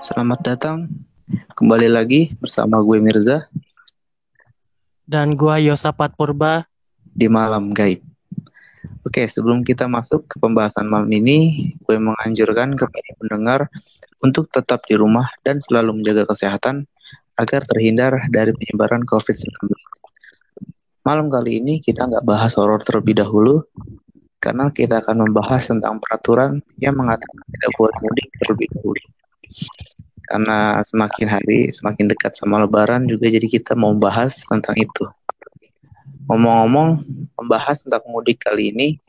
Selamat datang kembali lagi bersama gue Mirza dan gua Yosapat Purba di Malam Gaib. Oke, sebelum kita masuk ke pembahasan malam ini, gue menganjurkan kepada pendengar untuk tetap di rumah dan selalu menjaga kesehatan agar terhindar dari penyebaran COVID-19. Malam kali ini kita nggak bahas horor terlebih dahulu, karena kita akan membahas tentang peraturan yang mengatakan tidak boleh mudik terlebih dahulu. Karena semakin hari semakin dekat sama Lebaran juga jadi kita mau bahas tentang itu. Ngomong-ngomong, membahas tentang mudik kali ini,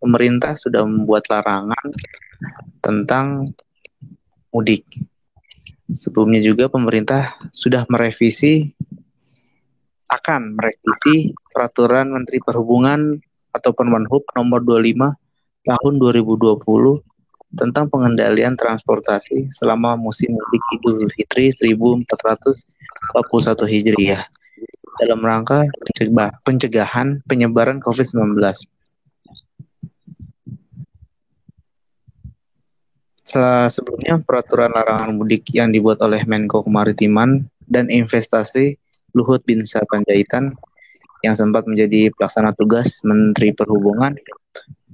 pemerintah sudah membuat larangan tentang mudik. Sebelumnya juga pemerintah sudah merevisi akan merevisi peraturan Menteri Perhubungan atau Permenhub nomor 25 tahun 2020 tentang pengendalian transportasi selama musim mudik Idul Fitri 1441 Hijriah dalam rangka pencegahan penyebaran COVID-19. Setelah sebelumnya peraturan larangan mudik yang dibuat oleh Menko Kemaritiman dan Investasi Luhut Bin Sarpanjaitan yang sempat menjadi pelaksana tugas Menteri Perhubungan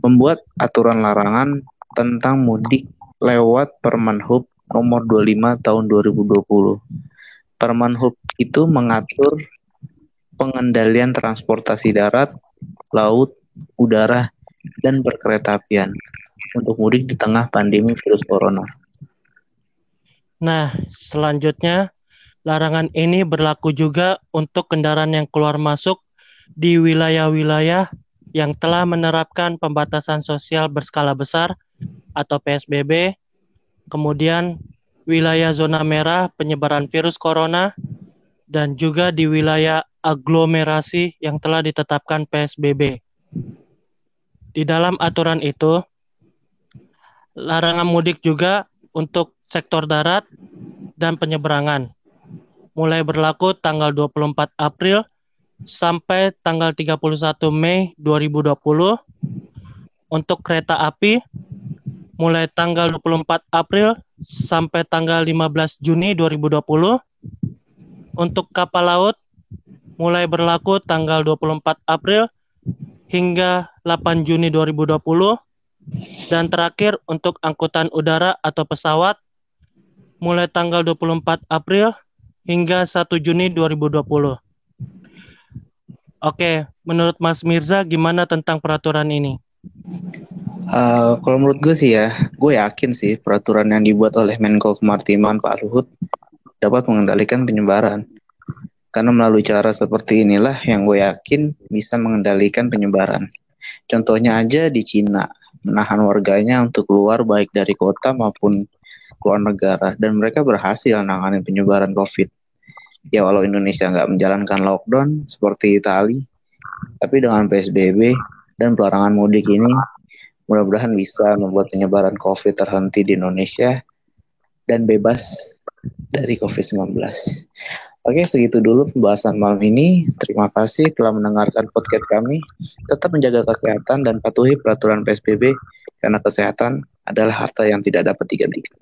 membuat aturan larangan tentang mudik lewat Permenhub nomor 25 tahun 2020. Permenhub itu mengatur pengendalian transportasi darat, laut, udara, dan berkereta-apian untuk mudik di tengah pandemi virus corona. Nah, selanjutnya larangan ini berlaku juga untuk kendaraan yang keluar masuk di wilayah-wilayah yang telah menerapkan pembatasan sosial berskala besar atau PSBB, kemudian wilayah zona merah penyebaran virus corona, dan juga di wilayah aglomerasi yang telah ditetapkan PSBB. Di dalam aturan itu, larangan mudik juga untuk sektor darat dan penyeberangan. Mulai berlaku tanggal 24 April sampai tanggal 31 Mei 2020. Untuk kereta api mulai tanggal 24 April sampai tanggal 15 Juni 2020. Untuk kapal laut mulai berlaku tanggal 24 April hingga 8 Juni 2020 dan terakhir untuk angkutan udara atau pesawat mulai tanggal 24 April hingga 1 Juni 2020. Oke, menurut Mas Mirza gimana tentang peraturan ini? Uh, kalau menurut gue sih ya, gue yakin sih peraturan yang dibuat oleh Menko Kemaritiman Pak Luhut dapat mengendalikan penyebaran. Karena melalui cara seperti inilah yang gue yakin bisa mengendalikan penyebaran. Contohnya aja di Cina, menahan warganya untuk keluar baik dari kota maupun keluar negara. Dan mereka berhasil menangani penyebaran COVID. Ya walau Indonesia nggak menjalankan lockdown seperti Italia, tapi dengan PSBB dan pelarangan mudik ini, mudah-mudahan bisa membuat penyebaran COVID terhenti di Indonesia dan bebas dari COVID-19. Oke, segitu dulu pembahasan malam ini. Terima kasih telah mendengarkan podcast kami. Tetap menjaga kesehatan dan patuhi peraturan PSBB karena kesehatan adalah harta yang tidak dapat digantikan.